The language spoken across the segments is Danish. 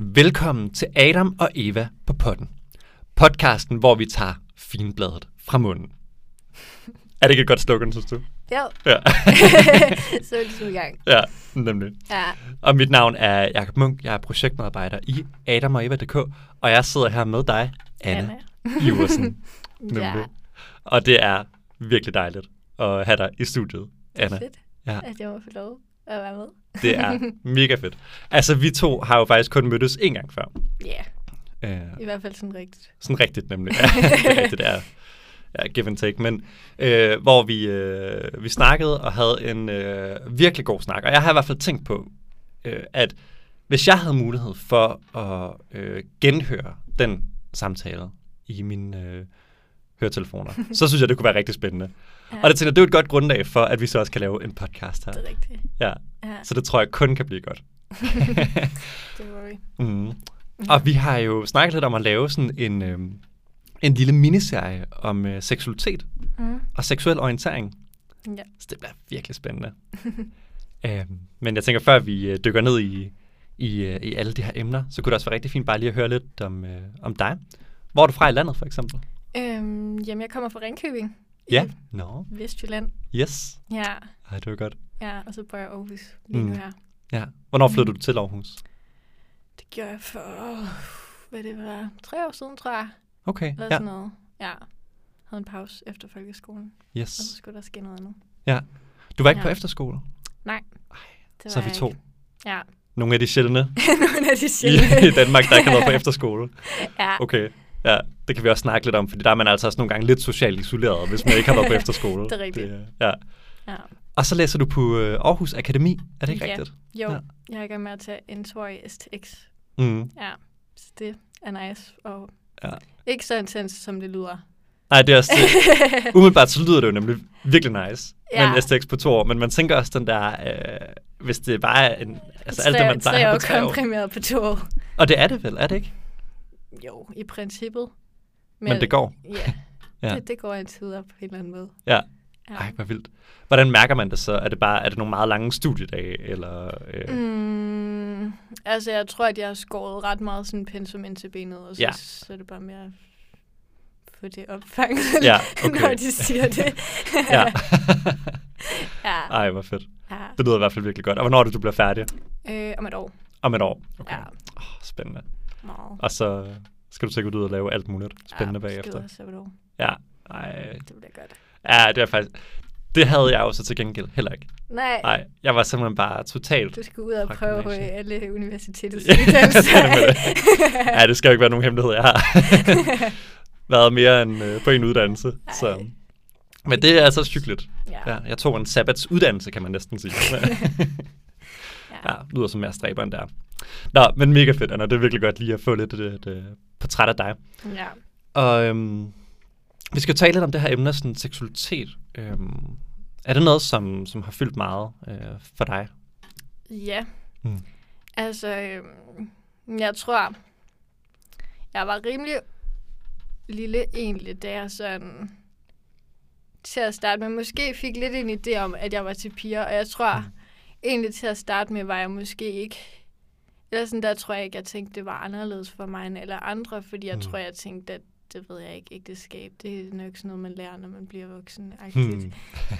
Velkommen til Adam og Eva på potten. Podcasten, hvor vi tager finbladet fra munden. Er det ikke et godt slogan, synes du? Jo, Ja, så er det ligesom i gang. ja nemlig. Ja, Og mit navn er Jakob Munk. Jeg er projektmedarbejder i Adam og Eva.dk, og jeg sidder her med dig, Anna, Anna. Iversen. ja. Nemlig. Og det er virkelig dejligt at have dig i studiet, det er Anna. fedt, Ja, at jeg må få lov at være med. det er mega fedt. Altså, vi to har jo faktisk kun mødtes en gang før. Ja, Øh, i hvert fald sådan rigtigt. Sådan rigtigt nemlig. Ja, det er rigtigt, det er ja, give and take. Men øh, hvor vi, øh, vi snakkede og havde en øh, virkelig god snak. Og jeg har i hvert fald tænkt på, øh, at hvis jeg havde mulighed for at øh, genhøre den samtale i mine øh, høretelefoner, så synes jeg, det kunne være rigtig spændende. Ja, Og det tænker det er et godt grundlag for, at vi så også kan lave en podcast her. det er rigtigt. Ja, Ja, så det tror jeg kun kan blive godt. det var vi. Mm. Og vi har jo snakket lidt om at lave sådan en, øh, en lille miniserie om øh, seksualitet Mm. og seksuel orientering. Ja. Så det bliver virkelig spændende. øhm, men jeg tænker, før vi øh, dykker ned i, i, øh, i alle de her emner, så kunne det også være rigtig fint bare lige at høre lidt om, øh, om dig. Hvor er du fra i landet, for eksempel? Øhm, jamen, jeg kommer fra Ringkøbing Ja. Nå, Vestjylland. yes. Ja, Ej, det var godt. ja, og så bor jeg i Aarhus lige nu Mm. her. Ja. Hvornår flyttede Mm. du til Aarhus? Det gjorde jeg for, hvad det var, tre år siden, tror jeg. Okay, Eller ja. sådan noget. Ja, havde en pause efter folkeskolen. Og Yes. så skulle der ske noget andet. Du var ikke Ja. på efterskole? Det Så er var vi to. ikke. Ja, Nogle af de sjældne nogle af de i, sjældne. i Danmark, der ikke har været på efterskole. ja. Okay, ja, det kan vi også snakke lidt om, fordi der er man altså også nogle gange lidt socialt isoleret, hvis man ikke har været på efterskole. Det er rigtigt. Det, ja. ja. Og så læser du på øh, Aarhus Akademi, er det ikke Ja. rigtigt? Jo, Ja. jeg er i gang med at tage en tur i STX. Mm. Ja, så det er nice. Og Ja. ikke så intens, som det lyder. Nej, det er også det. Umiddelbart så lyder det jo nemlig virkelig nice ja. Med en STX på to år, men man tænker også den der, øh, hvis det bare er en, altså alt det, man tre plejer på tre år. komprimeret på to år. Og det er det vel, er det ikke? Jo, i princippet. Men, men det går. Ja, Ja. Det, det går altid op på en eller anden måde. Ja. Ja. Ej, hvor vildt. Hvordan mærker man det så? Er det bare er det nogle meget lange studiedage, eller... Øh, Mm, altså, jeg tror, at jeg har skåret ret meget sådan pensum ind til benet, og så, Ja. så er det bare mere få det opfanget, Ja, når okay. de siger det. ja. ja. Ej, hvor fedt. ja. Det lyder i hvert fald virkelig godt. Og hvornår er det, du bliver færdig? Øh, om et år. Om et år? Okay. Ja. Oh, spændende. Meget. Og så skal du sikkert ud og lave alt muligt spændende ja, bagefter. Sabbatår. Ja. Ej. Det bliver godt. Ja, det er faktisk... Det havde jeg jo så til gengæld heller ikke. Nej, Nej, jeg var simpelthen bare totalt... du skal ud og prøve alle universitetets Ja, uddannelser. er ja, det skal jo ikke være nogen hemmelighed. Jeg har været mere end øh, på en uddannelse. Så. Men det er altså hyggeligt. ja. Ja, jeg tog en sabbatsuddannelse, kan man næsten sige. ja. lyder som mere stræber end der. Nå, men mega fedt, Anna. Det er virkelig godt lige at få lidt et, et, et portræt af dig. ja. Og øhm, vi skal jo tale lidt om det her emne, sådan seksualitet. Øhm, er det noget, som, som har fyldt meget øh, for dig? Ja. Mm. Altså, øhm, jeg tror, jeg var rimelig lille egentlig, da jeg sådan til at starte med, måske fik lidt en idé om, at jeg var til piger, og jeg tror Mm. Egentlig til at starte med, var jeg måske ikke, eller sådan der tror jeg ikke, jeg tænkte, det var anderledes for mig end eller andre, fordi jeg Mm. tror, jeg tænkte, at det ved jeg ikke, ægteskab, det er nok sådan noget, man lærer, når man bliver voksen. Hmm.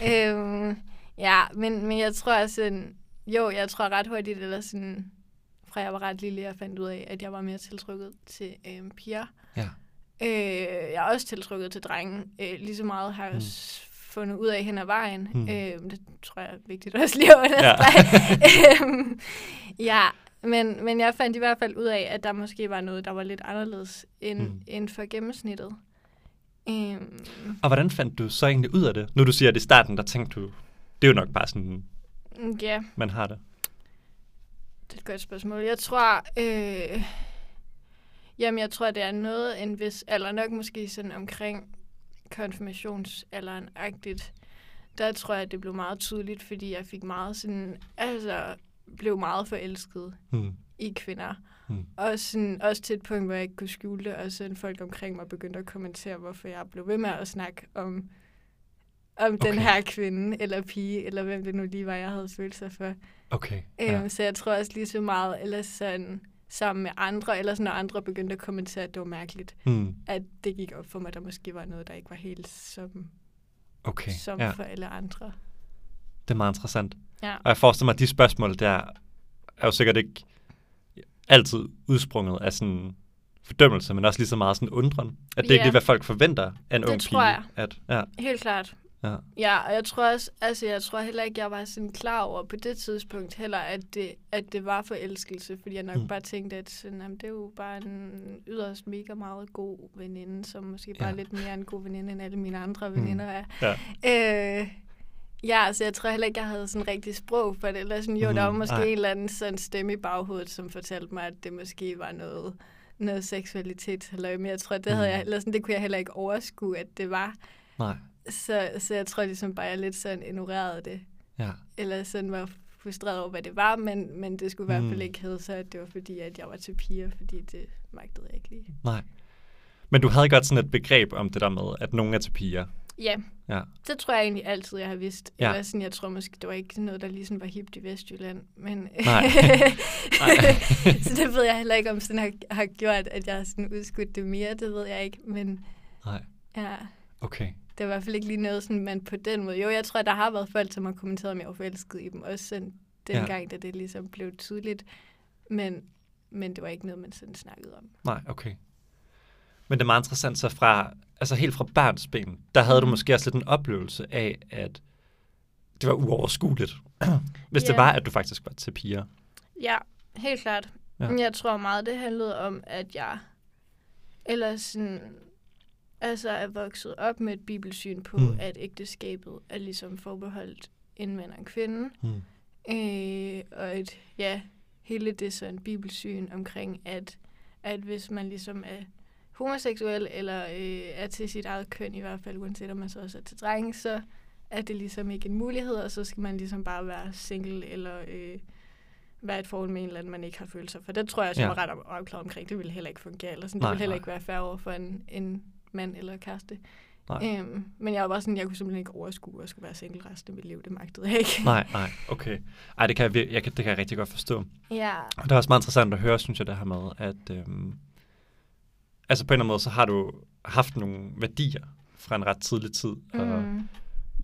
øhm, ja, men, men jeg tror sådan, jo, jeg tror ret hurtigt, eller sådan, fra jeg var ret lille, jeg fandt ud af, at jeg var mere tiltrykket til øhm, piger. Ja. Øh, jeg er også tiltrykket til drenge. Øh, lige så meget har jeg Mm. Fundet ud af hen ad vejen. Mm. Mm. Øh, det tror jeg er vigtigt også lige at understrege. Øhm, ja, men, men jeg fandt i hvert fald ud af, at der måske var noget, der var lidt anderledes end, Mm. mm. end for gennemsnittet. Øhm, Og hvordan fandt du så egentlig ud af det? Nu du siger, at i starten, der tænkte du, det er jo nok bare sådan, ja, man har det. det er et godt spørgsmål. Jeg tror, øh, jamen jeg tror, det er noget en vis alder, nok måske sådan omkring konfirmationsalderen-agtigt. Der tror jeg, det blev meget tydeligt, fordi jeg fik meget sådan, altså blev meget forelsket Hmm. i kvinder. Hmm. Og sådan, også til et punkt, hvor jeg ikke kunne skjule det, og sådan folk omkring mig begyndte at kommentere, hvorfor jeg blev ved med at snakke om, om okay. den her kvinde, eller pige, eller hvem det nu lige var, jeg havde følelser for. Okay. Ja. Ja. Øhm, så jeg tror også lige så meget, eller sådan, sammen med andre, eller sådan, når andre begyndte at kommentere, at det var mærkeligt, Mm. at det gik op for mig, at der måske var noget, der ikke var helt som, Okay, som ja. for alle andre. Det er meget interessant. Ja. Og jeg forestiller mig, at de spørgsmål der er jo sikkert ikke altid udsprunget af sådan fordømmelse, men også lige så meget sådan undren. At det Ja. ikke er, hvad folk forventer af en Det ung tror pige. jeg. At, ja, Helt klart. Ja. Ja, og jeg tror også, altså jeg tror heller ikke, jeg var sådan klar over på det tidspunkt heller, at det, at det var forelskelse, fordi jeg nok Mm. mm. bare tænkte, at sådan, jamen, det er jo bare en yderst mega meget god veninde, som måske bare Ja. ja. lidt mere en god veninde, end alle mine andre Mm. veninder er. Ja. Øh, ja, altså jeg tror heller ikke, jeg havde sådan rigtig sprog for det. Eller sådan, jo, mm, der var Mhm, måske nej. en eller anden sådan stemme i baghovedet, som fortalte mig, at det måske var noget, noget seksualitet. Eller, men jeg tror, det, havde Mhm. jeg, eller sådan, det kunne jeg heller ikke overskue, at det var. Nej, Så, så jeg tror ligesom bare, jeg lidt sådan ignorerede det. ja. Eller sådan var frustreret over, hvad det var, men, men det skulle i hvert Mm. fald ikke hedde så, at det var fordi, at jeg var til piger, fordi det magtede jeg ikke lige. Nej. Men du havde godt sådan et begreb om det der med, at nogen er til piger. Ja, Ja. det tror jeg egentlig altid, jeg har vidst. Ja. Ja. Eller sådan, jeg tror måske, det var ikke noget, der ligesom var hipt i Vestjylland. Men Nej. Nej. så det ved jeg heller ikke, om sådan har, har gjort, at jeg har sådan udskudt det mere. Det ved jeg ikke, men Nej. ja, Okay. Det var i hvert fald ikke lige noget, sådan, man på den måde... Jo, jeg tror, der har været folk, som har kommenteret, om jeg var forelsket i dem. Også sådan dengang, ja. da det ligesom blev tydeligt. Men, men det var ikke noget, man sådan snakkede om. Nej, okay. Men det er meget interessant, så fra, altså helt fra barns ben, der havde du Mhm. måske også lidt en oplevelse af, at det var uoverskueligt, hvis det Ja. var, at du faktisk var til piger. Ja, helt klart. Ja. Jeg tror meget, det handlede om, at jeg eller sådan, altså er vokset op med et bibelsyn på, Mm. mm. at ægteskabet er ligesom forbeholdt en mand og en kvinde. Hmm. Øh, og et, ja, hele det sådan bibelsyn omkring, at, at hvis man ligesom er homoseksuel, eller øh, er til sit eget køn i hvert fald, uanset om man så også er til drenge, så er det ligesom ikke en mulighed, og så skal man ligesom bare være single, eller øh, være et forhold med en eller anden, man ikke har følelser for. Det tror jeg, jeg Ja. var ret afklaret omkring. Det ville heller ikke fungere, eller sådan. Nej, det ville heller nej. ikke være fair over for en, en mand eller kæreste. Nej. Øhm, men jeg var bare sådan, jeg kunne simpelthen ikke overskue at skulle være single resten af mit liv. Det magtede jeg ikke. Nej, nej, okay. Ej, det kan jeg, jeg kan, det kan jeg rigtig godt forstå. Ja, Og det er også meget interessant at høre, synes jeg, det her med, at øhm, altså på en eller anden måde, så har du haft nogle værdier fra en ret tidlig tid, og, mm,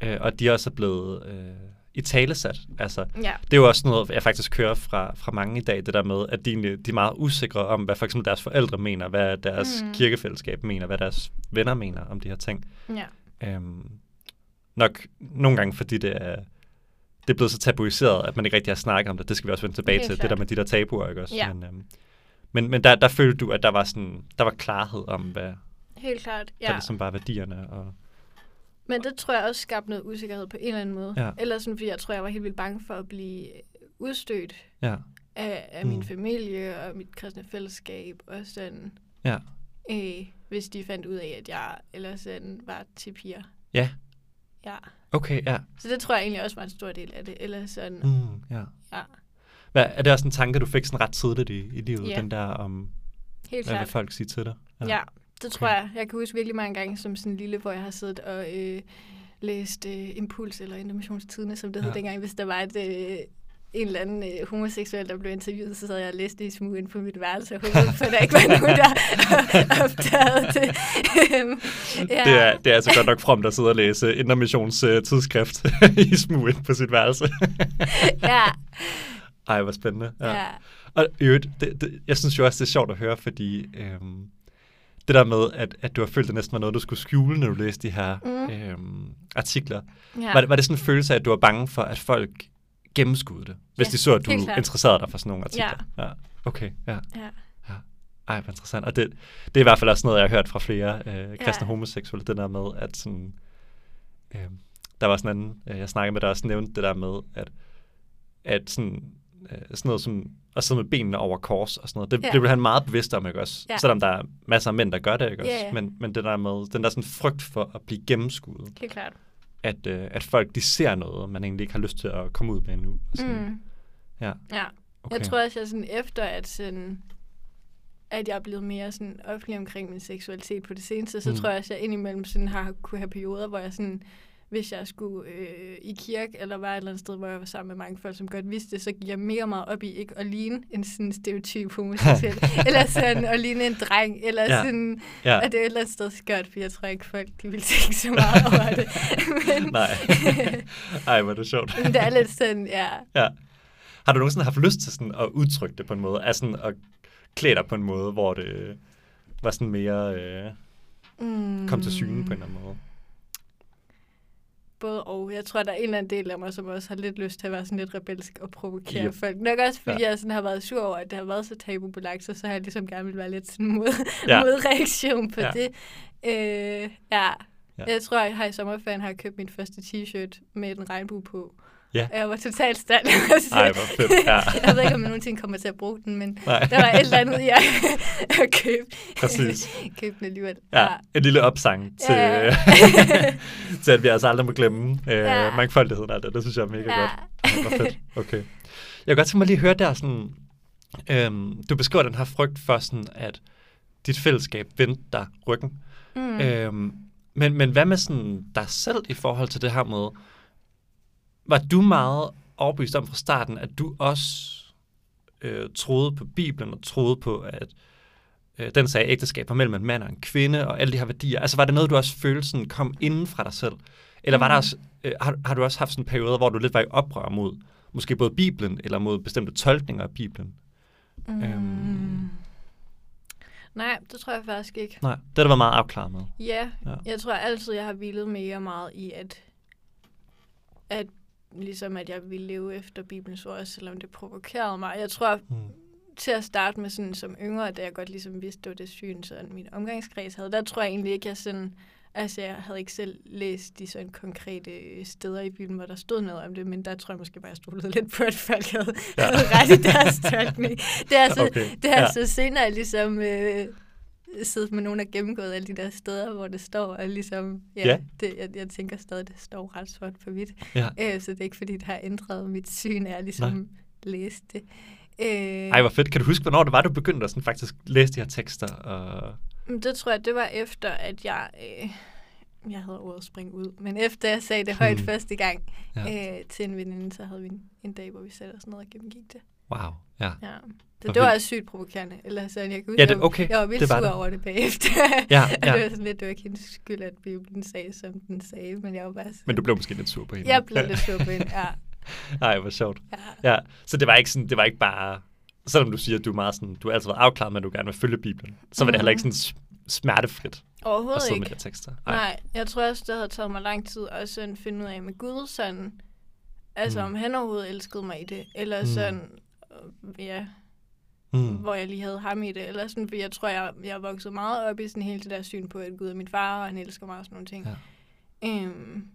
øh, og de også er blevet øh, i talesat. Altså, ja, det er jo også noget, jeg faktisk hører fra, fra mange i dag, det der med, at de, de er meget usikre om, hvad for eksempel deres forældre mener, hvad deres mm. Kirkefællesskab mener, hvad deres venner mener om de her ting. ja, Øhm, nok nogle gange, fordi det er, det er blevet så tabuiseret, at man ikke rigtig har snakket om det. Det skal vi også vende tilbage Helt til, det klart. der med de der tabuer, ikke også? Ja. Men, øhm, men, men der, der følte du, at der var, sådan, der var klarhed om, hvad helt klart. ja. Ja. der ligesom var værdierne. Og, Men det tror jeg også skabte noget usikkerhed på en eller anden måde. Ja. Eller sådan, fordi jeg tror, jeg var helt vildt bange for at blive udstødt ja, af, af Mm. min familie og mit kristne fællesskab. Og sådan, ja, øh, hvis de fandt ud af, at jeg eller sådan var til piger. ja, Ja. okay, ja. Så det tror jeg egentlig også var en stor del af det. Eller sådan, Mm, ja. ja, Hvad, er det også en tanke, du fik sådan ret tidligt i, i livet, Ja. den der om, helt hvad vil folk sige til dig? Ja, det tror Okay. jeg. Jeg kan huske virkelig mange gange som sådan en lille, hvor jeg har siddet og øh, læst øh, Impuls eller Informationstidene, som det hed Ja. dengang, hvis der var et, øh, en eller anden øh, homoseksuel, der blev interviewet, så sad jeg og læste i smug ind på mit værelse, og håbede, for der ikke var nogen, der opdagede det. Øhm, ja. Det, er, det er altså godt nok frem, der sidder og læse Intermissions tidsskrift i smug ind på sit værelse. ja, Ej, hvor spændende. ja. ja. Og øvrigt, det, det, jeg synes jo også, det er sjovt at høre, fordi øhm, det der med, at, at du har følt, det næsten var noget, du skulle skjule, når du læste de her Mm. øhm, artikler. ja. Var, det, var det sådan en følelse af, at du var bange for, at folk gennemskudde det? Hvis Ja, de så, at du interesserede dig for sådan nogle artikler? Ja. Okay, ja. ja. Ej, hvor interessant. Og det, det er i hvert fald også noget, jeg har hørt fra flere øh, kristne Ja. homoseksuelle, det der med, at sådan, øh, der var sådan en anden, øh, jeg snakkede med, der også nævnte det der med, at, at sådan, øh, sådan noget som at sidde med benene over kors og sådan noget, det, Ja. det blev han meget bevidst om, ikke også? Ja. Selvom der er masser af mænd, der gør det, ikke også? Ja, ja. Men, men det der med, den der sådan frygt for at blive gennemskuddet, Helt klart. at, øh, at folk de ser noget, man egentlig ikke har lyst til at komme ud med endnu. Og sådan, Mm. Ja, Ja. okay. Jeg tror også, jeg sådan efter, at, sådan, at jeg er blevet mere sådan offentlig omkring min seksualitet på det seneste, så mm. tror jeg også, jeg indimellem sådan har kunne have perioder, hvor jeg sådan hvis jeg skulle øh, i kirke, eller var et eller andet sted, hvor jeg var sammen med mange folk, som godt vidste det, så gik jeg mega meget op i ikke at ligne en sådan stereotyp homoseksuel, eller sådan at ligne en dreng, eller Ja. sådan, Ja. og det er et eller andet sted skørt, for jeg tror ikke, folk de vil tænke så meget over det. Men, Nej. Ej, hvor er det sjovt. men det er lidt sådan, ja, Ja. Har du nogensinde haft lyst til sådan at udtrykke det på en måde? Altså sådan at klæde dig på en måde, hvor det var sådan mere øh, mm, kom til syne på en eller anden måde? Både og. Jeg tror, der er en eller anden del af mig, som også har lidt lyst til at være sådan lidt rebelsk og provokere Yep. folk. Nok også, fordi Ja. jeg sådan har været sur over, at det har været så tabubelagt, så, så har jeg ligesom gerne vil være lidt sådan mod, Ja. modreaktion på Ja. det. Øh, ja. Ja. ja. Jeg tror, jeg har i sommerferien har jeg købt min første t-shirt med en regnbue på. Ja. Jeg var totalt stolt. Ej, hvor fedt. Ja. jeg ved ikke, om jeg nogensinde kommer til at bruge den, men Nej. der var et eller andet at købe, Præcis. købe den alligevel. Ja, en lille opsang til, Ja, ja. til at vi altså aldrig må glemme øh, Ja. mangfoldigheden af det. Det synes jeg er mega Ja. godt. Hvor fedt. Okay. Jeg kan godt tænke mig lige at høre der sådan, øhm, du beskriver den her frygt for sådan, at dit fællesskab vendte dig ryggen. Mm. Øhm, men, men hvad med sådan dig selv i forhold til det her med, var du meget overbevist om fra starten, at du også øh, troede på Bibelen og troede på, at øh, den sagde, ægteskab var mellem en mand og en kvinde og alle de her værdier. Altså var det noget, du også følte sådan, kom inden fra dig selv? Eller var der Mm. også, øh, har, har du også haft sådan en periode, hvor du lidt var i oprør mod måske både Bibelen eller mod bestemte tolkninger af Bibelen? Mm. Øhm. Nej, det tror jeg faktisk ikke. Nej, det har du været meget afklaret med. Ja, Ja. jeg tror altid, jeg har hvilet mega meget i, at, at ligesom at jeg ville leve efter Bibelens ord, selvom det provokerede mig. Jeg tror, Mm. til at starte med sådan som yngre, da jeg godt ligesom vidste, det var det syn, sådan min omgangskreds havde, der tror jeg egentlig ikke, jeg sådan, altså jeg havde ikke selv læst de sådan konkrete steder i Bibelen, hvor der stod noget om det, men der tror jeg måske bare, jeg stolede lidt på, at folk havde, Ja. havde ret i deres tolkning. Det er så, Okay, okay. det er ja. ja. så senere ligesom øh, siddet med nogen, der gennemgået alle de der steder, hvor det står, og ligesom, ja, Ja. Det, jeg, jeg tænker stadig, det står ret sort på hvidt. Ja. Øh, så det er ikke, fordi det har ændret mit syn, jeg ligesom læste det. Øh, Ej, hvor fedt. Kan du huske, hvornår det var, du begyndte at sådan faktisk læse de her tekster? Og... Men Det tror jeg, det var efter, at jeg... Øh, jeg havde ordet springe ud, men efter jeg sagde det højt Hmm. første gang ja. øh, til en veninde, så havde vi en, en dag, hvor vi satte os ned og gennemgik det. Wow, ja. Ja. Så det var også sygt provokerende. Eller sådan, jeg kan huske, Ja, det- jeg, var- okay, jeg var vildt sur over det bagefter. Ja, ja. det var sådan lidt, det var ikke hendes skyld, at Bibelen sagde, som den sagde, men jeg var bare sådan, Men du blev måske lidt sur på hende. Jeg blev lidt sur på hende, ja. Ej, hvor sjovt. ja. Ja, så det var ikke sådan, det var ikke bare, selvom du siger, at du er meget sådan, du har altid været afklaret med, at du gerne vil følge Bibelen, så var det heller ikke Mhm. sådan smertefrit at Overhovedet sidde med ikke. de her tekster. Nej, jeg tror også, det havde taget mig lang tid at sådan finde ud af med Gud, sådan, altså Mm. om han overhovedet elskede mig i det, eller Mm. sådan, ja, Mm. hvor jeg lige havde ham i det, eller sådan, for jeg tror, jeg, jeg vokset meget op i sådan hele det der syn på, at Gud er min far, og han elsker mig og sådan nogle ting. Ja. Øhm,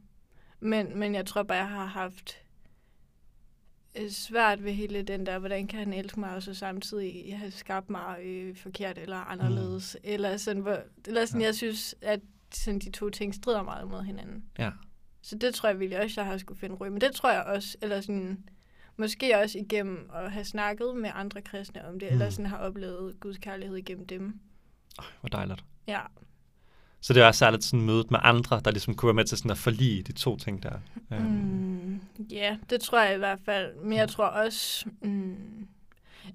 men, men jeg tror bare, jeg har haft øh, svært ved hele den der, hvordan kan han elske mig, og så samtidig have skabt mig øh, forkert eller anderledes, mm. eller sådan, hvor, eller sådan Ja. jeg synes, at sådan, de to ting strider meget mod hinanden. Ja. Så det tror jeg virkelig også, jeg har skulle finde i. Men det tror jeg også, eller sådan, måske også igennem at have snakket med andre kristne om det, mm. eller Mm. sådan har oplevet Guds kærlighed igennem dem. Øj, hvor dejligt. Ja, Så det var særligt sådan mødet med andre, der ligesom kunne være med til sådan at forlige de to ting der. Øhm, Mm, ja, det tror jeg i hvert fald. Men jeg tror også... Mm,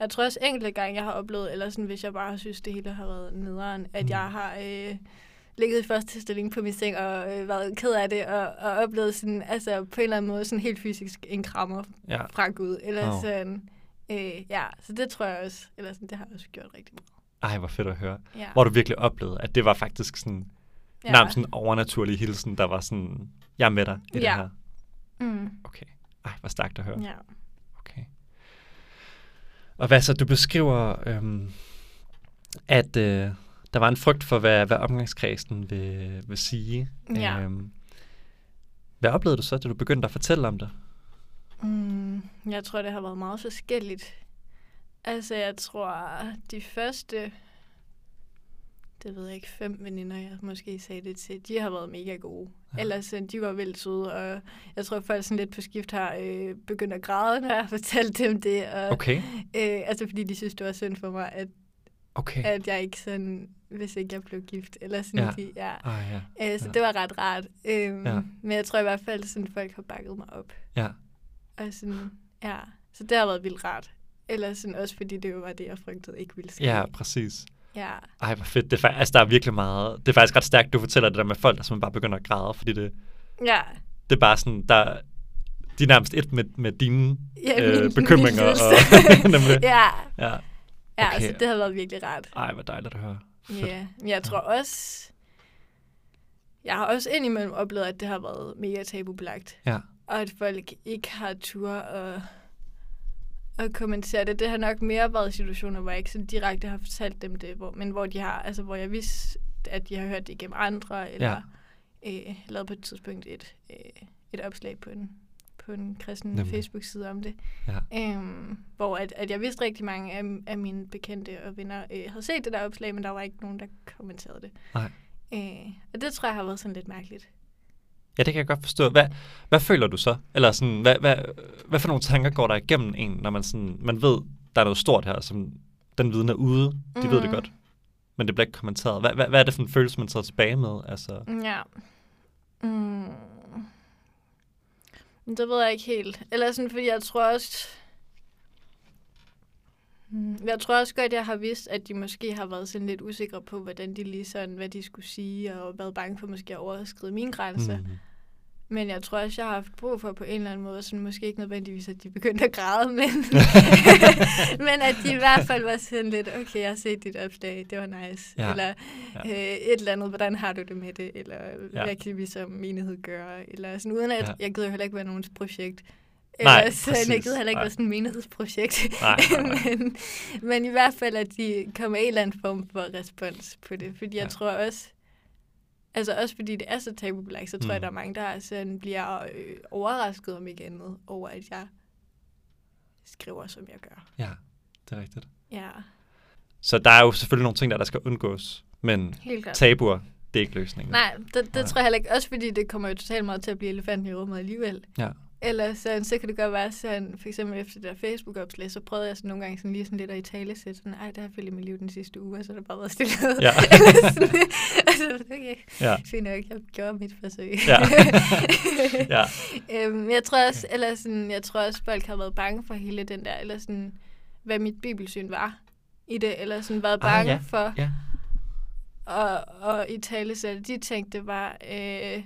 jeg tror også enkelte gange, jeg har oplevet, eller sådan, hvis jeg bare har synes, det hele har været nederen, at Mm. mm. jeg har øh, ligget i første stilling på min seng og øh, været ked af det, og, og oplevet sådan, altså på en eller anden måde sådan helt fysisk en krammer ja. fra Gud. Eller oh. sådan, øh, ja, så det tror jeg også, eller sådan, det har jeg også gjort rigtig meget. Ej, hvor fedt at høre. Ja. Hvor du virkelig oplevede, at det var faktisk sådan, ja. nærmest en overnaturlig hilsen, der var sådan, jeg er med dig i det Ja. her. Mm, Okay. Ej, hvor stærkt at høre. ja. Okay. Og hvad så, du beskriver, øhm, at øh, der var en frygt for, hvad, hvad omgangskredsen vil, vil sige. Ja. Øhm, hvad oplevede du så, da du begyndte at fortælle om det? Mm, jeg tror, det har været meget forskelligt. Altså, jeg tror, de første, det ved jeg ikke, fem veninder, jeg måske sagde det til, de har været mega gode. Ja. Ellers, øh, de var vildt søde, og jeg tror, folk sådan lidt på skift har øh, begyndt at græde, når jeg har fortalt dem det. Og, Okay, øh, altså, fordi de synes, det var synd for mig, at, okay. at jeg ikke sådan hvis ikke jeg blev gift. Eller sådan, Ja. de, ja. Ah, ja. Øh, så Ja. det var ret rart. Øhm, Ja. Men jeg tror i hvert fald, sådan folk har bakket mig op. Ja. Og sådan, ja. Så det har været vildt rart. Eller sådan også fordi det jo var det, jeg frygtede ikke ville ske. ja, præcis. ja. Ej, hvor fedt. Det er, fa- altså, der er virkelig meget... Det er faktisk ret stærkt, du fortæller det der med folk, der simpelthen bare begynder at græde, fordi det, Ja. det er bare sådan, der, de er nærmest et med, med dine Ja, øh, min- bekymringer. min og, nemlig. ja. ja. Ja, Okay. okay. så det har været virkelig rart. Ej, hvor dejligt at høre. Ja, men jeg tror også... Jeg har også indimellem oplevet, at det har været mega tabubelagt. Ja. Og at folk ikke har tur og, og kommentere det. Det har nok mere været situationer, hvor jeg ikke sådan direkte har fortalt dem det, hvor, men hvor de har, altså hvor jeg vidste, at de har hørt det igennem andre, eller ja. øh, lavet på et tidspunkt et, øh, et opslag på en, på en kristen Nemlig. Facebook-side om det. Ja. Øhm, hvor at, at jeg vidste rigtig mange af, af mine bekendte og venner øh, havde set det der opslag, men der var ikke nogen, der kommenterede det. Nej. Øh, og det tror jeg har været sådan lidt mærkeligt. Ja, det kan jeg godt forstå. Hvad, hvad føler du så? Eller sådan, hvad, hvad, hvad for nogle tanker går der igennem en, når man, sådan, man ved, der er noget stort her, som den viden er ude, de mm. ved det Mm. godt, men det bliver ikke kommenteret. Hvad, hvad, hvad er det for en følelse, man sidder tilbage med? Altså, Ja. Mm. Men Det ved jeg ikke helt. Eller sådan, fordi jeg tror også... Hmm, jeg tror også godt, jeg har vidst, at de måske har været sådan lidt usikre på, hvordan de lige sådan, hvad de skulle sige, og været bange for måske at overskride mine grænser. Mm. Men jeg tror også, jeg har haft brug for på en eller anden måde, sådan måske ikke nødvendigvis, at de begyndte at græde, men, men at de i hvert fald var sådan lidt, okay, jeg har set dit opslag, det var nice. Ja. Eller Ja. øh, et eller andet, hvordan har du det med det? Eller Ja. hvad kan vi som menighed gøre? Eller sådan, uden at Ja. jeg gider heller ikke være nogens projekt. Nej, Eller sådan, jeg gider heller ikke Nej. være sådan en menighedsprojekt. Nej, nej, nej. men, men i hvert fald, at de kommer en eller anden form for respons på det. Fordi jeg Ja. tror også, altså også fordi det er så tabubelagt, så tror Mm. jeg, der er mange, der sådan bliver øh, overrasket om ikke andet over, at jeg skriver, som jeg gør. ja, det er rigtigt. Ja, Så der er jo selvfølgelig nogle ting, der, der skal undgås, men tabuer, det er ikke løsningen. Nej, det, det Nej. tror jeg heller ikke. Også fordi det kommer jo totalt meget til at blive elefanten i rummet alligevel. Ja. Eller sådan, så kan det godt være sådan, for eksempel efter det der Facebook-opslag, så prøvede jeg sådan nogle gange sådan lige sådan lidt at i tale sætte sådan, ej, det har følt i mit liv den sidste uge, og så har der bare været stille. Ja. altså, okay, Ja. fint nok, jeg gjorde mit forsøg. Ja. ja. øhm, jeg tror også, eller sådan, jeg tror også, folk har været bange for hele den der, eller sådan, hvad mit bibelsyn var i det, eller sådan været Ah, bange ja. for, Ja. og, og i tale sætte, de tænkte, var øh,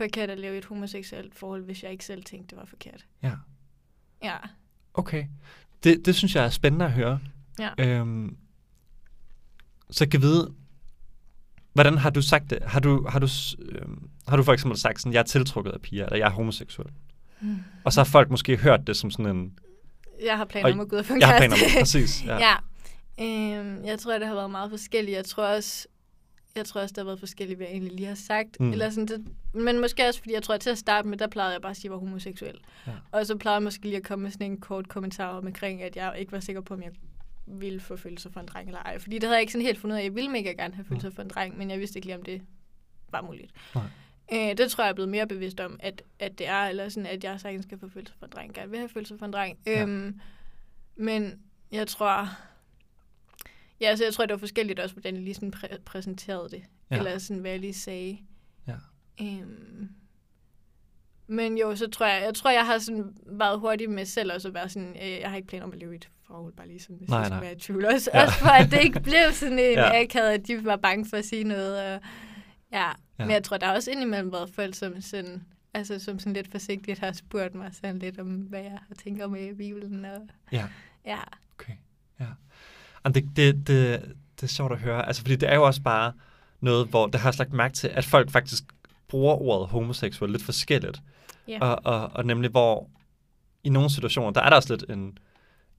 forkert at leve i et homoseksuelt forhold, hvis jeg ikke selv tænkte, det var forkert. Ja. Ja. Okay. Det, det synes jeg er spændende at høre. Ja. Øhm, så jeg kan vide, hvordan har du sagt det? Har du, har du, øhm, har du for eksempel sagt sådan, jeg er tiltrukket af piger, eller jeg er homoseksuel? Hmm. Og så har folk måske hørt det som sådan en, Jeg har planer om at gå ud og få en jeg har planer om, præcis. Ja. ja. Øhm, jeg tror, det har været meget forskelligt. Jeg tror også, jeg tror også, der har været forskelligt, hvad jeg egentlig lige har sagt. Mm. Mm. Eller sådan det, men måske også, fordi jeg tror, at til at starte med, der plejede jeg bare at sige, at jeg var homoseksuel. Ja. Og så plejede jeg måske lige at komme med sådan en kort kommentar om omkring, at jeg ikke var sikker på, om jeg ville få følelser for en dreng eller ej. Fordi det havde jeg ikke sådan helt fundet ud af. Jeg ville mega gerne have følelser for en dreng, men jeg vidste ikke lige, om det var muligt. Nej. Øh, det tror jeg er blevet mere bevidst om, at, at det er, eller sådan, at jeg sagtens skal få følelser for en dreng. Gerne vil have følelser for en dreng. Ja. Øhm, men jeg tror... Ja, altså jeg tror, det var forskelligt også, hvordan jeg lige sådan præ- præsenterede det. Ja. Eller sådan, hvad jeg lige sagde. Ja. Øhm, men jo, så tror jeg, jeg tror, jeg har sådan været hurtig med selv også at være sådan, øh, jeg har ikke planer om at leve i et forhold, bare lige sådan, hvis Nej, jeg skal nej. være i tvivl. Også, Ja. også for, at det ikke blev sådan en Ja. akavet, at de var bange for at sige noget. Og, ja. Ja. men jeg tror, der er også indimellem været folk, som sådan, altså som sådan lidt forsigtigt har spurgt mig sådan lidt om, hvad jeg har tænkt om i Bibelen. Og, Ja. ja. Okay, ja. Jamen, det, det, det, det er sjovt at høre, altså fordi det er jo også bare noget, hvor det har jeg lagt mærke til, at folk faktisk bruger ordet homoseksuel lidt forskelligt. Ja. Og, og, og nemlig hvor i nogle situationer, der er der også lidt en,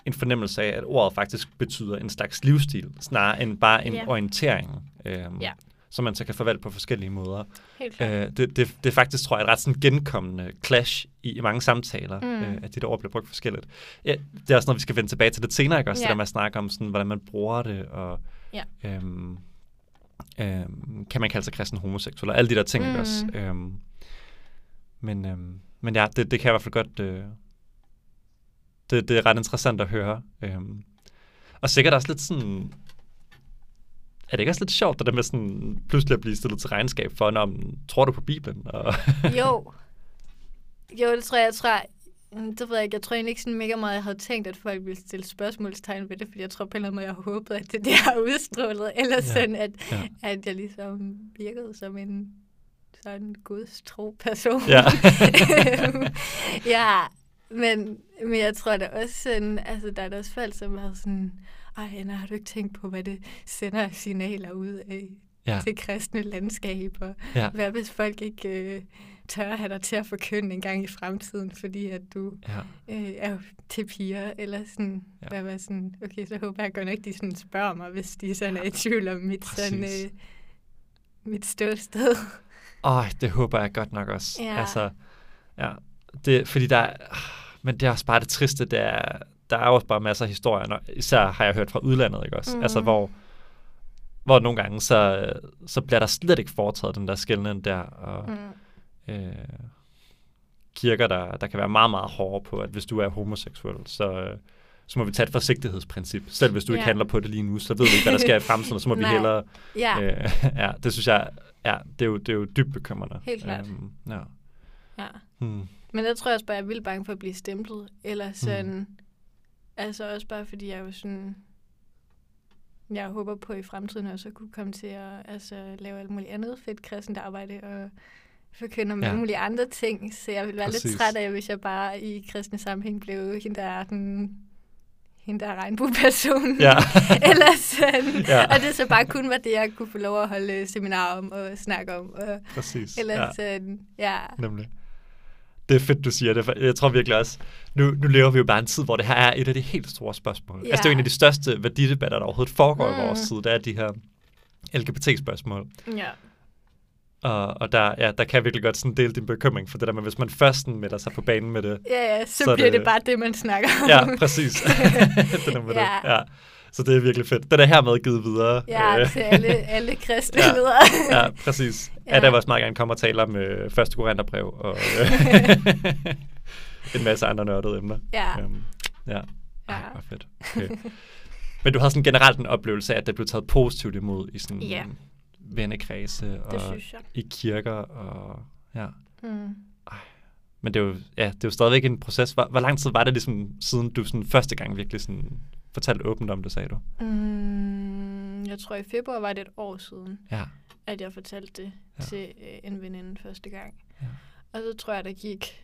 en fornemmelse af, at ordet faktisk betyder en slags livsstil, snarere end bare en Ja. orientering, øhm, Ja. Som man så kan forvalte på forskellige måder. Helt. Øh, det, det, det er faktisk, tror jeg, et ret sådan genkommende clash i, i mange samtaler, mm. Mm. øh, at de der ord bliver brugt forskelligt. Ja, det er også noget, vi skal vende tilbage til lidt senere, ikke? Også Ja. det der med at snakke om, sådan, hvordan man bruger det, og Ja. øhm, øhm, kan man kalde sig kristen homoseksuel, og alle de der ting, mm. Mm. også. Øhm, men, øhm, men ja, det, det kan jeg i hvert fald godt... Øh, det, det er ret interessant at høre. Øhm, og sikkert også lidt sådan... er det ikke også lidt sjovt, det der med sådan, pludselig at blive stillet til regnskab for, når tror du på Bibelen? Og Jo. Jo, det tror jeg, jeg tror, det ved jeg ikke, jeg tror egentlig ikke sådan mega meget, jeg havde tænkt, at folk ville stille spørgsmålstegn ved det, fordi jeg tror på en eller anden måde, jeg håbede, at det der har udstrålet, eller Ja. sådan, at, Ja. at jeg ligesom virkede som en sådan gudstro person. Ja. ja, men, men jeg tror da også sådan, altså der er da også folk, som har sådan, ej, Anna, har du ikke tænkt på, hvad det sender signaler ud af ja, det kristne landskab, og ja, hvad hvis folk ikke øh, tør have dig til at forkynde en gang i fremtiden, fordi at du ja, øh, er til piger, eller sådan, Ja. hvad var sådan, okay, så håber jeg godt nok, de sådan spørger mig, hvis de sådan er i tvivl om mit, sådan, Præcis. øh, mit ståsted. Åh, det håber jeg godt nok også. Ja. Altså, ja, det, fordi der er, men det er også bare det triste, det er, der er også bare masser af historier, når, især har jeg hørt fra udlandet, ikke også? Mm. Altså, hvor, hvor nogle gange, så, så bliver der slet ikke foretaget den der skældning der, og Mm. øh, kirker, der, der kan være meget, meget hårde på, at hvis du er homoseksuel, så, øh, så må vi tage et forsigtighedsprincip. Selv hvis du ikke Ja. handler på det lige nu, så ved vi ikke, hvad der sker i fremtiden, og så må vi hellere... Ja, Øh, ja, det synes jeg, ja, det er jo, det er jo dybt bekymrende. Helt klart. Øhm, ja. ja. Hmm. Men jeg tror også bare, jeg er vildt bange for at blive stemplet, eller sådan, Mm. Altså også bare fordi jeg jo sådan, jeg håber på i fremtiden også at kunne komme til at altså, lave alt muligt andet fedt kristent arbejde, og forkynde om Ja. alle mulige andre ting, så jeg vil være Præcis. lidt træt af, hvis jeg bare i kristne sammenhæng blev hende, der er den hende, der er regnbuepersonen. Ja. Eller sådan. Ja. Og det så bare kun var det, jeg kunne få lov at holde seminar om og snakke om. Og, Præcis. eller ja. sådan, ja. nemlig. Det er fedt, du siger det. Jeg tror virkelig også, nu, nu lever vi jo bare en tid, hvor det her er et af de helt store spørgsmål. Ja. Altså, det er jo en af de største værdidebatter, der overhovedet foregår mm. i vores tid. Det er de her LGBT-spørgsmål. Ja. Og, og der, ja, der kan jeg virkelig godt sådan dele din bekymring for det der med, hvis man først sådan melder sig på banen med det. Ja, ja, så, Så så bliver det- det... bare det, man snakker om. Ja, præcis. det der med Ja. det. Ja. Så det er virkelig fedt. Den er hermed givet videre. Ja, Øh, til alle, alle kristne Ja. ja. ledere. ja, præcis. Ja. Ja. Ada vil også meget gerne komme og tale om øh, første Korintherbrev og øh, en masse andre nørdede emner. Ja. Øhm, ja. Ej, hvor fedt. Okay. Men du havde sådan generelt en oplevelse af, at det blev taget positivt imod i sådan Ja. vennekredse og i kirker og ja. Mm. Men det er jo, ja, det er jo stadigvæk en proces. Hvor, hvor lang tid var det ligesom, siden du sådan første gang virkelig sådan fortalte åbent om det, sagde du? Mm, jeg tror i februar var det et år siden, Ja. at jeg fortalte det Ja. ja. til øh, en veninde første gang. Ja. Og så tror jeg, der gik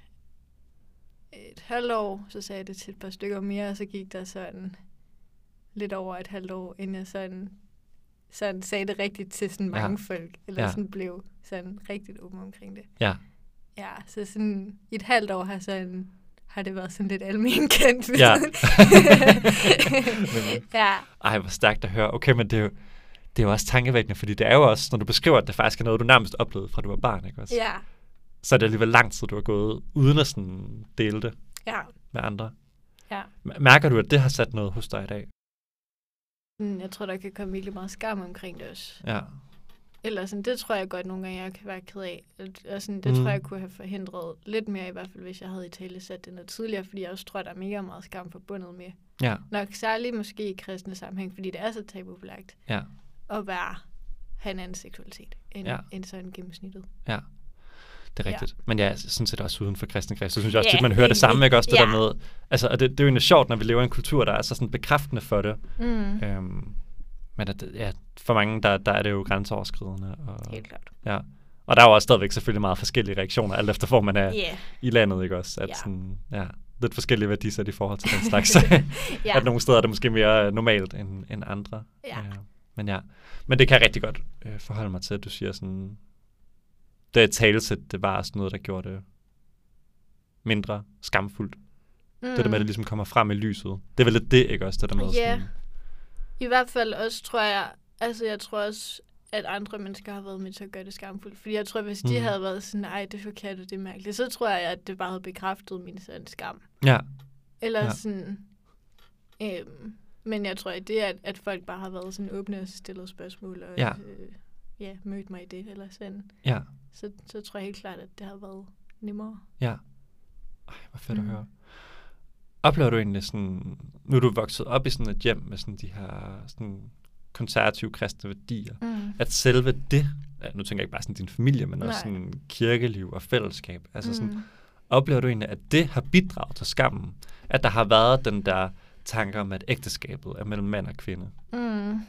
et halvt år, så sagde jeg det til et par stykker mere, og så gik der sådan lidt over et halvt år, inden jeg sådan, sådan sagde det rigtigt til sådan Ja. mange folk, eller Ja. sådan blev sådan rigtig åben omkring det. Ja. Ja, så sådan i et halvt år har, sådan, har det været sådan lidt almen kendt. Ja. ja, Ej, hvor stærkt at høre. Okay, men det er jo, det er jo også tankevækkende, fordi det er jo også, når du beskriver, at det faktisk er noget, du nærmest oplevede fra du var barn, ikke også? ja, Så er det alligevel lang tid, du har gået, uden at sådan dele det ja, med andre. ja. Mærker du, at det har sat noget hos dig i dag? Mm, Jeg tror, der kan komme virkelig meget skam omkring det også. Ja. Eller sådan, det tror jeg godt nogle gange, jeg kan være ked af. Og sådan, det Mm. mm. tror jeg kunne have forhindret lidt mere, i hvert fald hvis jeg havde i tale sat det noget tidligere, fordi jeg også tror, der er mega meget skam forbundet med. Ja. Nok særligt måske i kristne sammenhæng, fordi det er så tabubelagt Ja. at være, have en anden seksualitet end, Ja. ja. end sådan gennemsnittet. Ja. Det er Ja. rigtigt. Men ja, sådan set også uden for kristne kreds, så synes jeg også, Ja, at man hører det samme, ikke også? Det Ja. der med, altså, og det, det er jo egentlig sjovt, når vi lever i en kultur, der er så sådan bekræftende for det. Mm. Øhm, men at, ja, for mange, der, der er det jo grænseoverskridende. Og, Helt klart. Ja. Og der er jo også stadigvæk selvfølgelig meget forskellige reaktioner, alt efter hvor man er. Yeah. i landet, ikke også? At Ja. sådan, ja, lidt forskellige værdisæt i forhold til den slags. Ja. At nogle steder er det måske mere normalt end, end andre. Ja. Øh, men ja, men det kan jeg rigtig godt øh, forholde mig til, at du siger sådan, det talesæt, det var sådan noget, der gjorde det mindre skamfuldt. Mm. Det der med, at det ligesom kommer frem i lyset. Det er vel lidt det, ikke også? Det der med Ja. sådan, I hvert fald også, tror jeg, altså jeg tror også, at andre mennesker har været med til at gøre det skamfuldt. Fordi jeg tror, hvis de Mm. havde været sådan, nej, det er forkert, og det er mærkeligt, så tror jeg, at det bare havde bekræftet min sådan skam. ja, Eller Ja. sådan, øhm, men jeg tror, at det, at, at folk bare har været sådan åbne og stillet spørgsmål, og Ja. øh, ja, mødt mig i det, eller sådan, ja, så, så tror jeg helt klart, at det har været nemmere. ja. Ej, hvor fedt. Mm. at høre. Oplever du egentlig sådan, nu er du vokset op i sådan et hjem med sådan de her sådan konservative kristne værdier, Mm. at selve det, nu tænker jeg ikke bare sådan din familie, men også Nej. sådan kirkeliv og fællesskab, altså sådan, Mm. oplever du egentlig, at det har bidraget til skammen? At der har været den der tanke om, at ægteskabet er mellem mand og kvinde? Mm.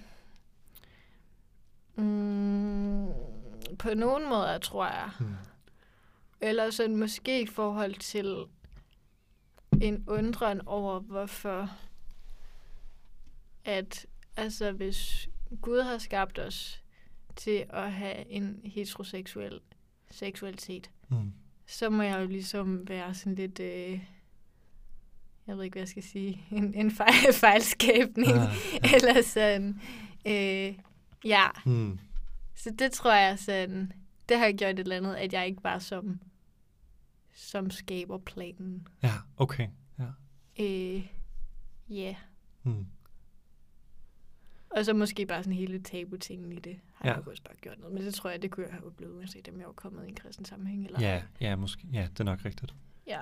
Mm. På nogle måder, tror jeg. Mm. Eller sådan måske i forhold til en undren over, hvorfor at altså hvis Gud har skabt os til at have en heteroseksuel seksualitet, Mm. så må jeg jo ligesom være sådan lidt, øh, jeg ved ikke, hvad jeg skal sige, en, en fejl, fejlskabning, Ah, eller sådan, øh, ja. Mm. Så det tror jeg sådan, det har gjort et eller andet, at jeg ikke bare som, som skaber planen. Ja, okay. Ja. Øh, yeah. Mm. Og så måske bare sådan hele tabu-tingen i det, har Ja. ja. jeg også bare gjort noget. Men det tror jeg, det kunne jeg have oplevet, uanset om jeg var kommet i en kristen sammenhæng. Eller Ja, ja, måske. Ja, det er nok rigtigt. ja.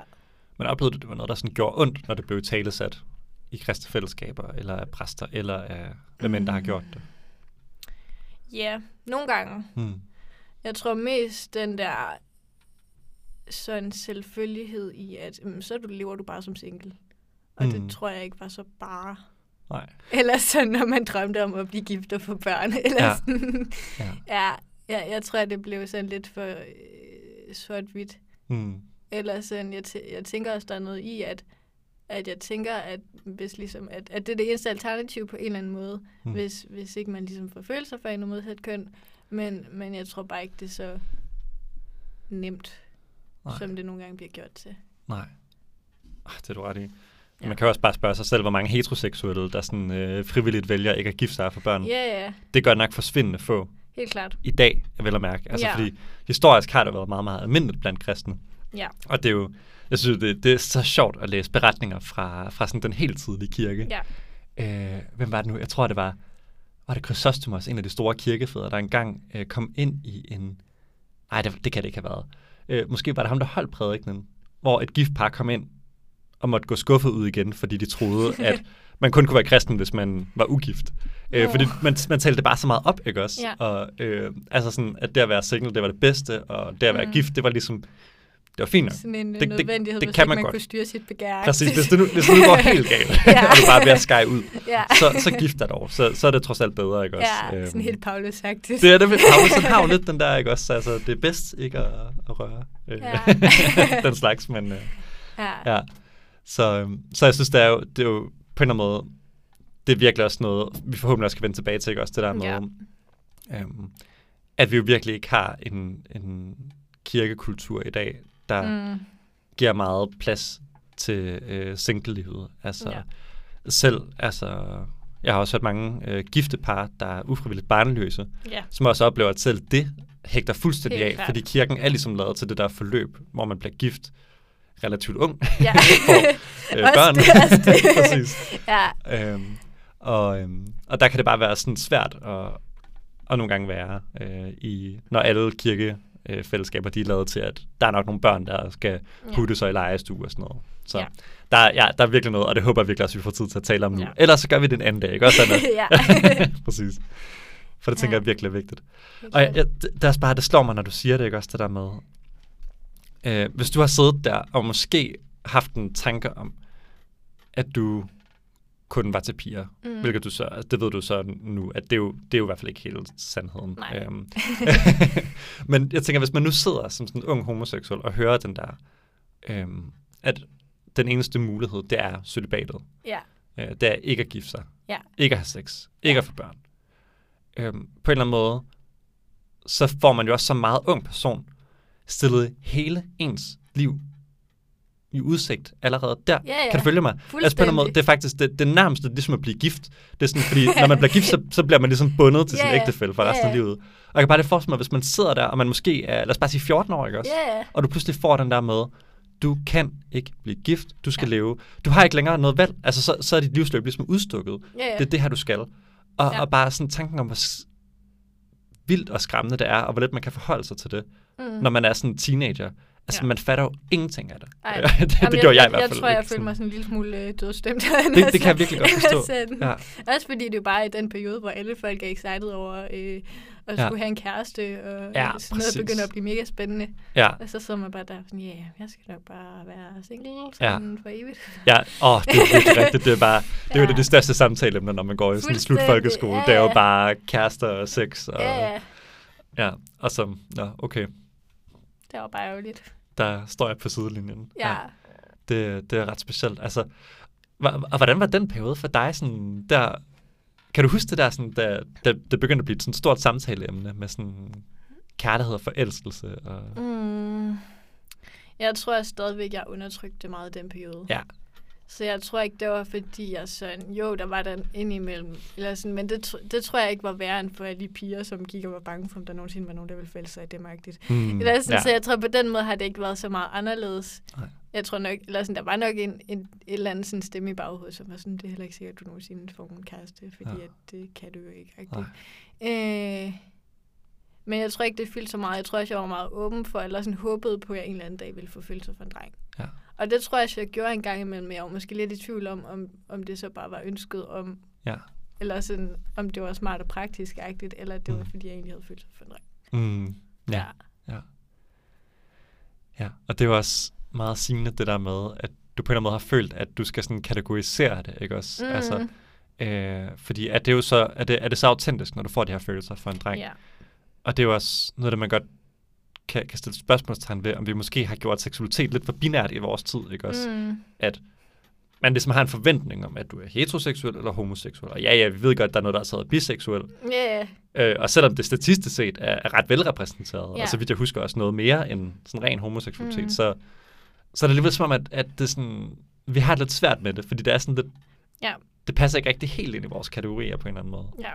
Men oplevede du, det var noget, der sådan gjorde ondt, når det blev talesat i kristne fællesskaber, eller af præster, eller af hvem end, der har gjort det? Ja, nogle gange. Mm. Jeg tror mest den der sådan selvfølgelighed i, at så du, lever du bare som single. Og mm. Det tror jeg ikke var så bare. Nej. Eller sådan, når man drømte om at blive gift og få børn. Eller Ja. ja. sådan. Ja. Ja, ja, jeg tror, det blev sådan lidt for øh, sort-hvidt. Mm. Eller sådan, jeg, tæ- jeg tænker også, der er noget i, at, at jeg tænker, at, hvis ligesom, at, at det er det eneste alternativ på en eller anden måde, Mm. hvis, hvis ikke man ligesom får følelser for en modsat køn. Men, men jeg tror bare ikke, det er så nemt, Nej. Som det nogle gange bliver gjort til. Nej. Det er du ret i. Ja. Man kan også bare spørge sig selv, hvor mange heteroseksuelle, der sådan, øh, frivilligt vælger ikke at gifte sig for børn. Ja, ja, Det gør nok forsvindende få helt klart. i dag, jeg vil at mærke. Altså, Ja. fordi historisk har det været meget, meget almindeligt blandt kristne. Ja, Og det er jo, jeg synes, det, det er så sjovt at læse beretninger fra, fra sådan den helt tidlige kirke. ja. Øh, hvem var det nu? Jeg tror, det var, var det Chrysostomos, en af de store kirkefædre, der engang øh, kom ind i en... Nej, det, det kan det ikke have været. Øh, måske var det ham, der holdt prædikenen, hvor et gift par kom ind og måtte gå skuffet ud igen, fordi de troede, at man kun kunne være kristen, hvis man var ugift. Øh, Nå. fordi man, man talte det bare så meget op, ikke også? Ja. Og øh, altså sådan, at det at være single, det var det bedste, og det at være Mm. gift, det var ligesom, det var fint nok. Sådan en Det- det, det- nødvendighed, det hvis kan man man godt. kunne styre sit begær. Præcis, hvis det nu, hvis det nu går helt galt, Ja. og du bare er at skære ud, ja. så, så gift dig dog. Så, så er det trods alt bedre, ikke også? ja, sådan helt paulus sagt. Det er det, Paulus har jo lidt den der, ikke også? Altså, det er bedst ikke at, at røre øh, Ja. den slags, men øh, ja. ja. Så, øhm, så jeg synes, det er, jo, det er jo på en eller anden måde, det er virkelig også noget, vi forhåbentlig også kan vende tilbage til, ikke også? Det der med, Ja. øhm, at vi jo virkelig ikke har en, en kirkekultur i dag, der Mm. giver meget plads til øh, single-livet. Altså Ja. selv, altså, jeg har også hørt mange øh, gifte par, der er ufrivilligt barnløse, Ja. som også oplever, at selv det hægter fuldstændig Helt af, klart. fordi kirken er ligesom lavet til det der forløb, hvor man bliver gift relativt ung, Ja. får øh, børn. det, også det. Præcis. ja. Øhm, og, øhm, og der kan det bare være sådan svært at, at nogle gange være, øh, i, når alle kirkefællesskaber de er lavet til, at der er nok nogle børn, der skal putte sig i lejestue og sådan noget. Så Ja. der, er- ja, der er virkelig noget, og det håber jeg virkelig også, vi får tid til at tale om nu. Ja. Ellers så gør vi det en anden dag, ikke også, Anna? ja. Præcis. For det tænker Ja. jeg virkelig er vigtigt. Og jeg, jeg, det, er også bare, det slår mig, når du siger det, ikke også, det der med, øh, hvis du har siddet der og måske haft en tanke om, at du kun var til piger, mm. Hvilket du så, altså, det ved du så nu, at det er jo, det er jo i hvert fald ikke helt sandheden. Øhm, men jeg tænker, hvis man nu sidder som sådan en ung homoseksuel og hører den der, øhm, at den eneste mulighed, det er celibatet. ja. Øh, det er ikke at gifte sig. Ja. Ikke at have sex. Ikke at få børn. Øhm, på en eller anden måde, så får man jo også som meget ung person stillet hele ens liv i udsigt allerede der. Ja, ja. Kan du følge mig? Altså på en måde, det er faktisk det, det nærmeste ligesom at blive gift. Det er sådan, fordi når man bliver gift, så, så bliver man ligesom bundet til sin Ja, ja. ægtefælle for Ja, resten af ja. livet. Og jeg kan bare det forestille mig, hvis man sidder der, og man måske er, lad os bare sige 14 år, ikke også? Ja, ja. og du pludselig får den der med, du kan ikke blive gift, du skal ja. Ja. leve. Du har ikke længere noget valg. Altså, så, så er dit livsløb ligesom udstukket. Ja, ja. Det er det her, du skal. Og, ja. Ja. og bare sådan tanken om, hvor vildt og skræmmende det er, og hvor let man kan forholde sig til det, Mm. når man er sådan en teenager, Altså, Ja. man fatter jo ingenting af det. Ej. det, det Jamen, gjorde jeg, i jeg, hvert jeg fald. tror, jeg følte mig sådan en lille smule øh, dødstemt. det, det kan jeg virkelig godt forstå. Ja. Også fordi det er jo bare i den periode, hvor alle folk er excited over øh, at Ja. skulle have en kæreste, og Ja, sådan noget præcis. begynder at blive mega spændende. Ja, Og så sidder man bare der sådan, ja, yeah, jeg skal nok bare være single Ja. sådan for evigt. ja. Åh, det er virkelig rigtigt. Det er bare, det er jo Ja. det, det største samtaleemne, når man går i sådan en slutfolkeskole. Ja, Det er jo ja. bare kærester og sex. Og, Ja, ja, ja. Og så, ja, okay. det var bare ærgerligt. Der står jeg på sidelinjen. Ja. Det, det er ret specielt. Altså, og hvordan var den periode for dig? Sådan, der, kan du huske det der, sådan, da, da det begyndte at blive sådan et stort samtaleemne med sådan kærlighed og forelskelse? Og, Mm. Jeg tror stadigvæk, jeg undertrykte det meget i den periode. Ja. Så jeg tror ikke, det var fordi, jeg sådan, jo, der var der indimellem, eller sådan, men det, det tror jeg ikke var værre end for alle de piger, som gik og var bange for, om der nogensinde var nogen, der ville falde sig i det magtigt. Hmm, Eller sådan, ja. Så jeg tror, på den måde har det ikke været så meget anderledes. Nej. Jeg tror nok, eller sådan, der var nok en, en, et eller andet sådan stemme i baghovedet, som var sådan, det er heller ikke sikkert, at du nogensinde får en kæreste, fordi Ja. at det kan du jo ikke. Øh, men jeg tror ikke, det fyldte så meget. Jeg tror også, jeg var meget åben for, eller sådan håbede på, at jeg en eller anden dag ville få følelser for en dreng. Ja. Og det tror jeg, jeg gjorde en gang imellem, men jeg var måske lidt i tvivl om, om, om det så bare var ønsket om, Ja. eller sådan, om det var smart og praktisk-agtigt, eller det var, Mm. fordi jeg egentlig havde følelser for en dreng. Mm, ja. ja. Ja, og det jo også meget sigende det der med, at du på en eller anden måde har følt, at du skal sådan kategorisere det, ikke også? Mm. Altså, øh, fordi er det jo så, er det, er det så autentisk, når du får de her følelser for en dreng? ja. Og det er jo også noget, der man godt kan, kan stille spørgsmålstegn ved, om vi måske har gjort seksualitet lidt for binært i vores tid, ikke også? Mm. At man ligesom har en forventning om, at du er heteroseksuel eller homoseksuel. Og ja, ja, vi ved godt, at der er noget, der er taget biseksuel. Ja, Øh, og selvom det statistisk set er, er ret velrepræsenteret, Ja. og så vidt jeg husker også noget mere end sådan ren homoseksualitet, Mhm. så, så er det alligevel som om, at, at det sådan, vi har det lidt svært med det, fordi det er sådan lidt, Ja. det passer ikke rigtig helt ind i vores kategorier på en eller anden måde. ja.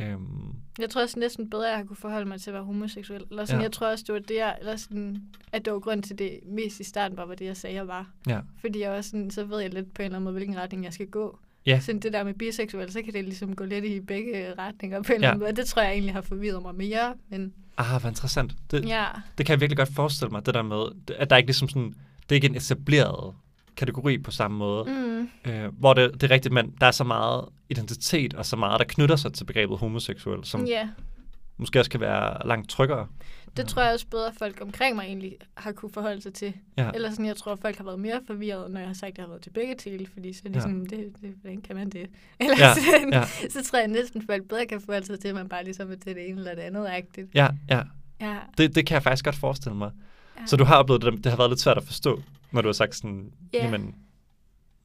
Øhm, Jeg tror også næsten bedre, at jeg kunne forholde mig til at være homoseksuel. Eller sådan, Ja. Jeg tror også, det var det, jeg, eller sådan, at det var grund til det mest i starten, bare var det, jeg sagde, jeg var. ja. Fordi jeg var sådan, så ved jeg lidt på en eller anden måde, hvilken retning jeg skal gå. Ja. Sådan det der med biseksuel, så kan det ligesom gå lidt i begge retninger på en Ja. eller anden måde. Det tror jeg egentlig har forvirret mig mere. Men Ah, hvor interessant. Det, ja, det kan jeg virkelig godt forestille mig, det der med, at der ikke ligesom sådan, det er ikke en etableret kategori på samme måde. mm, Øh, hvor det, det er rigtigt, men der er så meget identitet og så meget, der knytter sig til begrebet homoseksuel, som ja. måske også kan være langt tryggere. Det tror jeg også bedre, folk omkring mig egentlig har kunne forholde sig til. Ja. Eller sådan, jeg tror, folk har været mere forvirret, når jeg har sagt, at jeg har været til begge til, fordi så er det Ja. sådan, det, det, hvordan kan man det? Eller Ja, sådan, ja. så tror jeg næsten, folk bedre kan forholde sig til, at man bare ligesom er til det ene eller det andet agtigt. Ja, ja. Ja, Det, det kan jeg faktisk godt forestille mig. Ja. Så du har oplevet det, det har været lidt svært at forstå, når du har sagt sådan, Ja. jamen,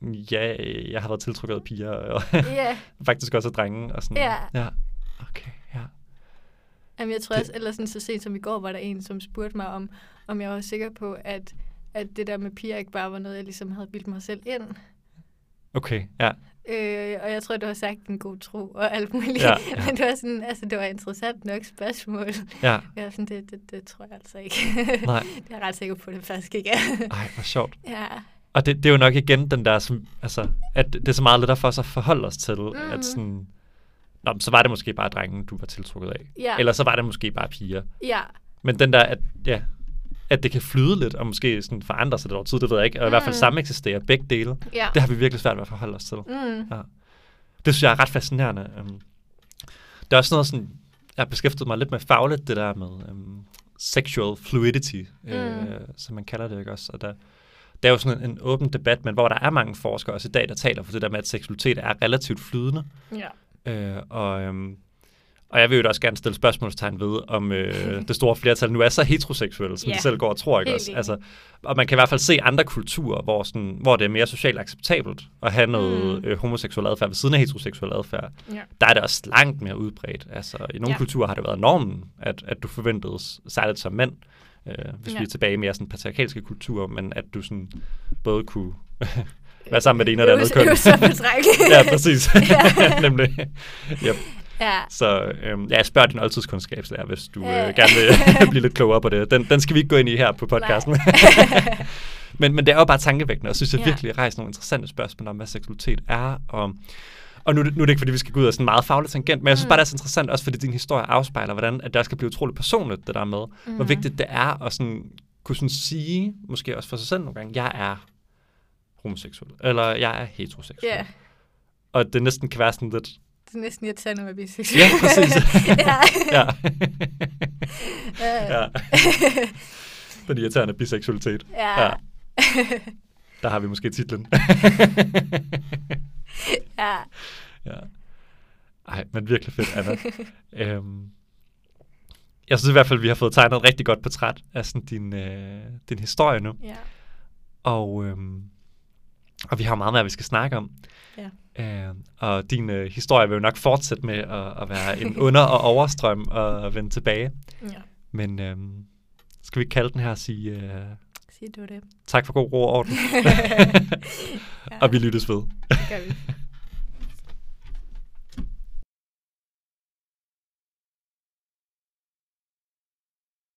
ja, jeg har været tiltrukket af piger, og Ja, faktisk også af drenge, og sådan. Ja. ja. Okay, ja. Jamen, jeg tror Det- også, eller sådan så sent som i går, var der en, som spurgte mig, om, om jeg var sikker på, at, at det der med piger ikke bare var noget, jeg ligesom havde bildt mig selv ind. Okay, ja. Øh, og jeg tror, du har sagt en god tro og alt muligt. Ja, Ja. Men det var sådan, altså det var interessant nok spørgsmål. Ja, Jeg sådan, det, det, det tror jeg altså ikke. nej. det er jeg ret sikker på, det faktisk ikke er. Ej, hvor sjovt. ja. Og det, det er jo nok igen den der, som, altså, at det er så meget lettere for os at forholde os til, mm. Mhm. at sådan, Nå, så var det måske bare drengen, du var tiltrukket af. Ja. Eller så var det måske bare piger. Ja. Men den der, at, ja, at det kan flyde lidt, og måske sådan forandre sig lidt over tid, det ved jeg ikke. Og i hvert fald Mm. samme eksisterer begge dele. Ja. Det har vi virkelig svært ved at forholde os til. Mm. Det synes jeg er ret fascinerende. Um, der er også noget sådan, jeg har beskæftiget mig lidt med fagligt, det der med um, sexual fluidity, mm. øh, som man kalder det, ikke også? Og der, der er jo sådan en, en åben debat, men hvor der er mange forskere også i dag, der taler for det der med, at seksualitet er relativt flydende. Ja. Øh, og, øhm, og jeg vil jo også gerne stille spørgsmålstegn ved, om øh, det store flertal nu er så heteroseksuelle, som Ja, de selv går og tror. Ikke helt også? Altså, og man kan i hvert fald se andre kulturer, hvor, sådan, hvor det er mere socialt acceptabelt at have noget Mm. øh, homoseksuel adfærd ved siden af heteroseksuel adfærd. Ja. Der er det også langt mere udbredt. Altså, I nogle Ja. kulturer har det været normen, at, at du forventedes særligt som mand, øh, hvis Ja. vi er tilbage i mere sådan patriarkalske kulturer, men at du sådan både kunne være sammen med det ene og det andet køn. øve sig på træk. ja, præcis. Nemlig. Yep. Ja. Så øhm, ja, jeg spørger din oldtidskundskabslærer, hvis du øh, gerne vil blive lidt klogere på det. Den, den skal vi ikke gå ind i her på podcasten. Men, men det er jo bare tankevækkende, og synes jeg Ja. virkelig rejser nogle interessante spørgsmål om, hvad seksualitet er. Og, og nu, nu er det ikke, fordi vi skal gå ud af sådan en meget faglig tangent, men jeg synes Mm. bare, det er så interessant, også fordi din historie afspejler, hvordan at der skal blive utroligt personligt, det der med, mm. hvor vigtigt det er at sådan kunne sådan sige, måske også for sig selv nogle gange, jeg er homoseksuel, eller jeg er heteroseksuel. Ja, Og det næsten kan være sådan lidt, det er næsten irriterende at være biseksuel. ja, præcis. ja. ja. ja. Den irriterende biseksualitet. ja. Ja. Der har vi måske titlen. ja. ja. Ej, men virkelig fedt, Anna. øhm, jeg synes i hvert fald, vi har fået tegnet et rigtig godt portræt af sådan din, øh, din historie nu. ja. Og, øhm, og vi har meget mere, vi skal snakke om. Ja. Øh, og din øh, historie vil jo nok fortsætte med at, at være en under- og overstrøm og vende tilbage. ja. Men øhm, skal vi ikke kalde den her og sige øh, Sig du det. tak for god ro og orden? ja, Og vi lyttes ved. det gør vi.